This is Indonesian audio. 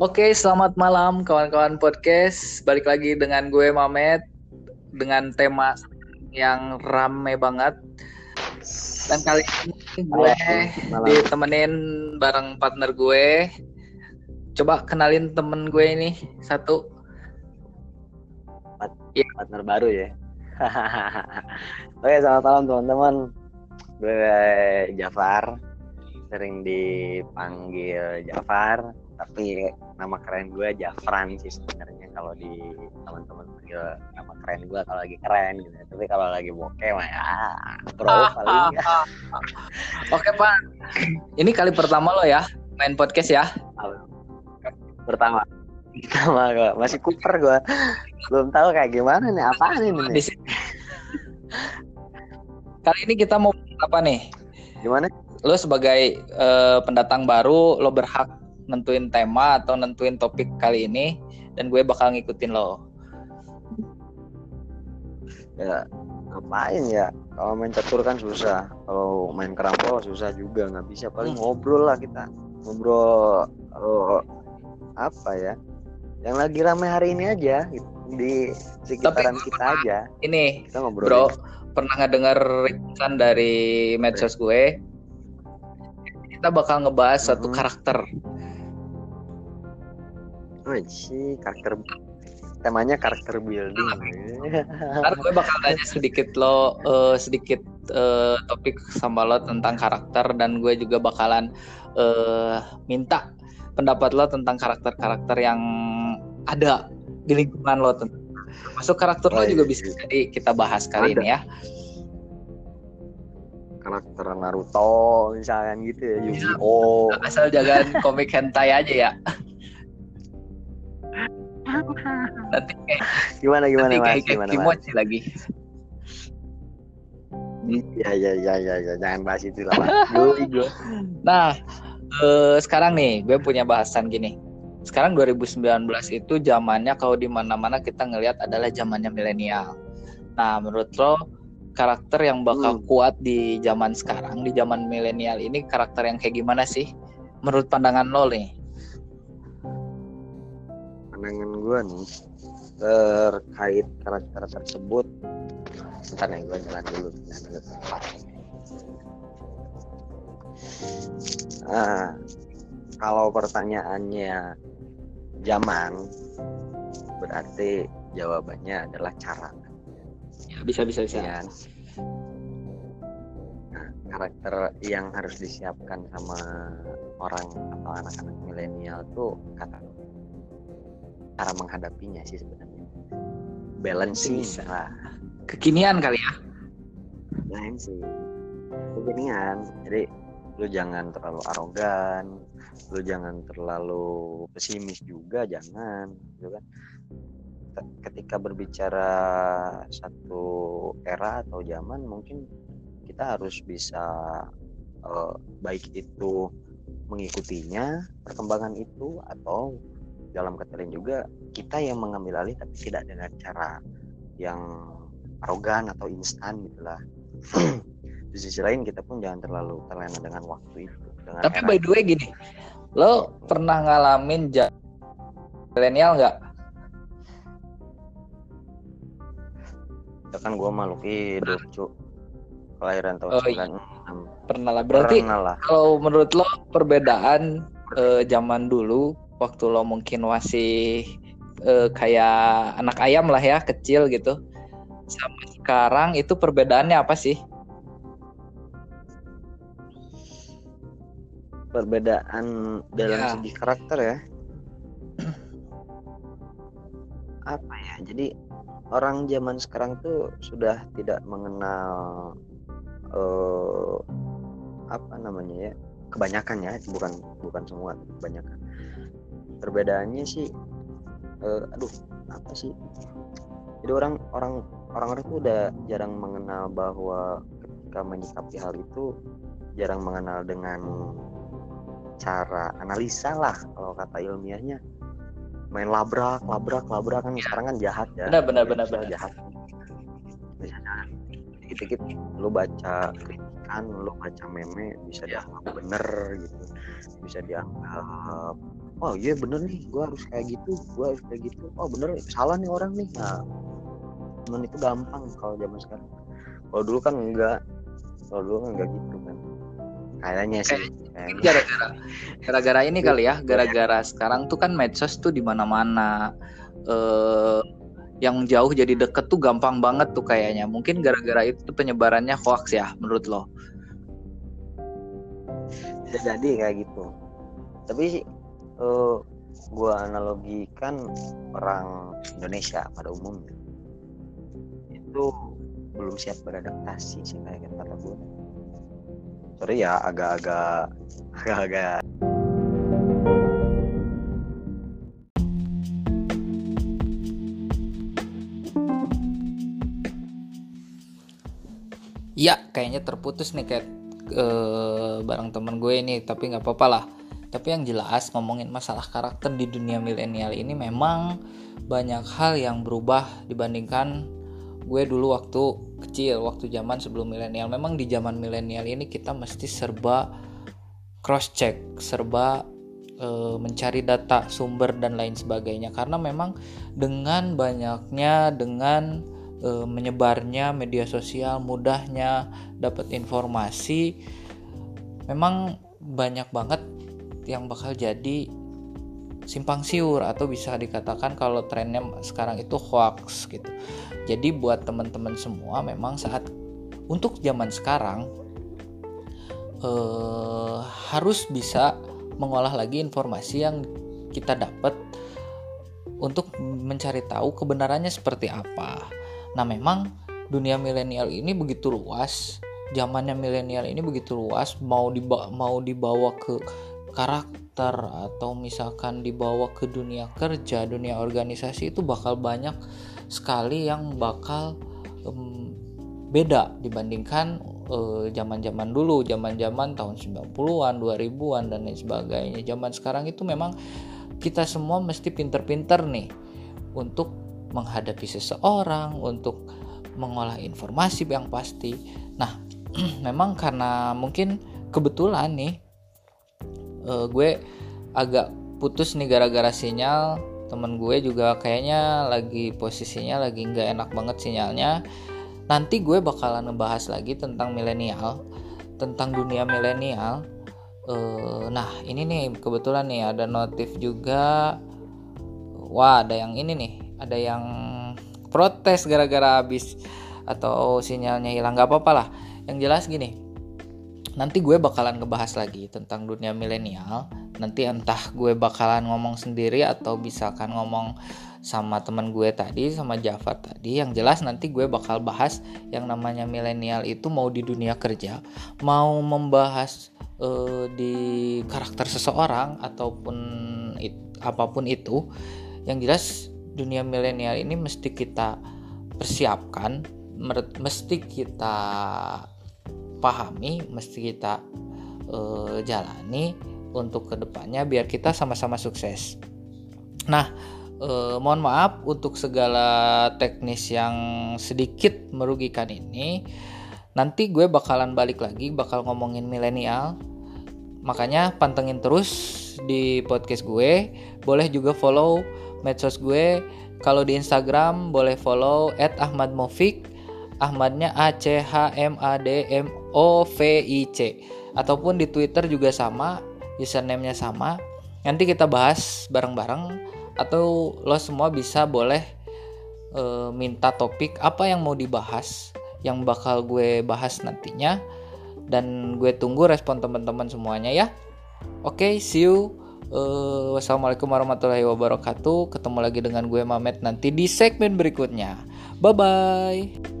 Oke, selamat malam kawan-kawan podcast. Balik lagi dengan gue Mamet dengan tema yang rame banget. Dan kali ini gue Malam. ditemenin bareng partner gue. Coba kenalin temen gue ini satu. partner baru ya. Oke, selamat malam teman-teman. Gue Jafar, sering dipanggil Jafar, tapi nama keren gue Jafran sih sebenarnya kalau di teman-teman panggil nama keren gue kalau lagi keren gitu. Tapi kalau lagi bokeh mah ya bro paling. Oke Pak, ini kali pertama lo ya main podcast ya. Pertama, pertama gue masih kuper gue, belum tahu kayak gimana nih apaan ini nih. Kali ini kita mau apa nih? Gimana? Lo sebagai eh, pendatang baru lo berhak nentuin tema atau nentuin topik kali ini dan gue bakal ngikutin lo. Ya ngapain ya? Kalau main catur kan susah. Kalau main kerampol susah juga nggak bisa. Paling Hmm. ngobrol lah kita. Ngobrol oh, apa ya? Yang lagi rame hari ini aja gitu, di sekitaran gue kita aja. ini kita ngobrol bro pernah nggak dengar ringkasan dari medsos gue kita bakal ngebahas satu Mhm. karakter oh, sih karakter temanya karakter building ntar gue bakal nanya sedikit lo eh, sedikit eh, topik sama lo tentang karakter dan gue juga bakalan eh, minta pendapat lo tentang karakter-karakter yang ada di lingkungan lo masuk karakter lo Oh, juga iya, bisa iya. jadi kita bahas kali Ada. ini ya karakter Naruto misalkan gitu ya Yu-Gi-Oh. Asal jangan komik hentai aja ya. Nanti kayak gimana gimana nanti mas kayak, kayak gimana mas? kimochi lagi. Ya ya ya ya ya jangan bahas itu lah mas. Nah, eh, sekarang nih gue punya bahasan gini. Sekarang 2019 itu zamannya kalau di mana-mana kita ngelihat adalah zamannya milenial. Nah, menurut lo karakter yang bakal Hmm. kuat di zaman sekarang, di zaman milenial ini karakter yang kayak gimana sih? Menurut pandangan lo nih? pandangan gue nih terkait karakter tersebut Bentar nih gue jalan dulu jalan dulu. Ah, kalau pertanyaannya zaman berarti jawabannya adalah cara Ya, bisa bisa bisa. ya? Nah, karakter yang harus disiapkan sama orang atau anak-anak milenial tuh kata cara menghadapinya sih sebenarnya balancing Bisa. lah Kekinian kali ya. balancing kekinian jadi lu jangan terlalu arogan lu jangan terlalu pesimis juga jangan gitu kan ketika berbicara satu era atau zaman mungkin kita harus bisa eh, baik itu mengikutinya perkembangan itu atau dalam kata lain juga kita yang mengambil alih tapi tidak dengan cara yang arogan atau instan gitulah di sisi lain kita pun jangan terlalu terlena dengan waktu itu dengan Tapi era by the way gini, lo pernah ngalamin milenial nggak? Itu kan gue makhluk hidup cu kelahiran tahun Oh, iya. 96 Pernah lah. Berarti Pernah lah kalau menurut lo perbedaan eh, zaman dulu waktu lo mungkin masih eh, kayak anak ayam lah ya kecil gitu sama sekarang itu perbedaannya apa sih? perbedaan dalam Ya. segi karakter ya apa ya jadi orang zaman sekarang tuh sudah tidak mengenal eh apa namanya ya kebanyakan ya bukan bukan semua kebanyakan. Perbedaannya sih eh, aduh apa sih? Jadi orang orang orang-orang tuh udah jarang mengenal bahwa ketika menyikapi hal itu jarang mengenal dengan cara analisa lah kalau kata ilmiahnya main labrak labrak labrak kan sekarang kan jahat ya. Benar, benar, benar, benar. jahat. Bisa jahat dikit-dikit lu baca kritikan lu baca meme bisa Ya. dianggap bener gitu. Bisa dianggap oh iya bener nih gue harus kayak gitu gue harus kayak gitu. Oh bener salah nih orang nih. Nah cuman itu gampang kalau zaman sekarang. Kalau dulu kan enggak. Kalau dulu kan enggak gitu kan. Kayaknya sih. Gara-gara gara-gara ini kali ya gara-gara sekarang tuh kan medsos tuh di mana-mana. Eh yang jauh jadi deket tuh gampang banget tuh kayaknya. Mungkin gara-gara itu penyebarannya hoax ya menurut lo? Jadi kayak gitu. Tapi uh, gue analogikan orang Indonesia pada umumnya. Itu belum siap beradaptasi sih kayak kata gue sorry ya agak-agak agak-agak Iya, kayaknya terputus nih kayak uh, bareng temen gue ini, tapi nggak apa-apa lah. Tapi yang jelas ngomongin masalah karakter di dunia milenial ini memang banyak hal yang berubah dibandingkan gue dulu waktu kecil, waktu zaman sebelum milenial. Memang di zaman milenial ini kita mesti serba cross check, serba uh, mencari data sumber dan lain sebagainya karena memang dengan banyaknya dengan e, menyebarnya media sosial mudahnya dapat informasi memang banyak banget yang bakal jadi simpang siur atau bisa dikatakan kalau trennya sekarang itu hoax gitu. Jadi buat teman-teman semua memang saat untuk zaman sekarang eh, harus bisa mengolah lagi informasi yang kita dapat untuk mencari tahu kebenarannya seperti apa. Nah, memang dunia milenial ini begitu luas, zamannya milenial ini begitu luas, mau dibawa, mau dibawa ke karakter atau misalkan dibawa ke dunia kerja, dunia organisasi itu bakal banyak sekali yang bakal um, beda dibandingkan zaman-zaman uh, dulu, zaman-zaman tahun 90-an, 2000-an dan lain sebagainya. Zaman sekarang itu memang kita semua mesti pinter-pinter nih untuk menghadapi seseorang, untuk mengolah informasi yang pasti. Nah, memang karena mungkin kebetulan nih uh, gue agak putus nih gara-gara sinyal. Temen gue juga kayaknya lagi posisinya lagi nggak enak banget sinyalnya. Nanti gue bakalan ngebahas lagi tentang milenial tentang dunia milenial. Uh, nah ini nih kebetulan nih ada notif juga. Wah ada yang ini nih ada yang protes gara-gara habis atau sinyalnya hilang. Nggak apa-apa lah. Yang jelas gini nanti gue bakalan ngebahas lagi tentang dunia milenial. Nanti entah gue bakalan ngomong sendiri atau misalkan ngomong sama teman gue tadi sama Jafar tadi. Yang jelas nanti gue bakal bahas yang namanya milenial itu mau di dunia kerja mau membahas uh, di karakter seseorang ataupun it, apa pun itu. Yang jelas dunia milenial ini mesti kita persiapkan, mesti kita pahami, mesti kita uh, jalani untuk ke depannya biar kita sama-sama sukses. Nah, uh, mohon maaf untuk segala teknis yang sedikit merugikan ini. Nanti gue bakalan balik lagi, bakal ngomongin milenial. Makanya pantengin terus di podcast gue. Boleh juga follow medsos gue kalau di Instagram boleh follow @ahmadmovik Ahmadnya A C H M A D M O V I C ataupun di Twitter juga sama username-nya sama nanti kita bahas bareng-bareng atau lo semua bisa boleh e, minta topik apa yang mau dibahas yang bakal gue bahas nantinya dan gue tunggu respon teman-teman semuanya ya oke okay, see you Uh, wassalamualaikum warahmatullahi wabarakatuh. Ketemu lagi dengan gue Mamet nanti di segmen berikutnya. Bye bye.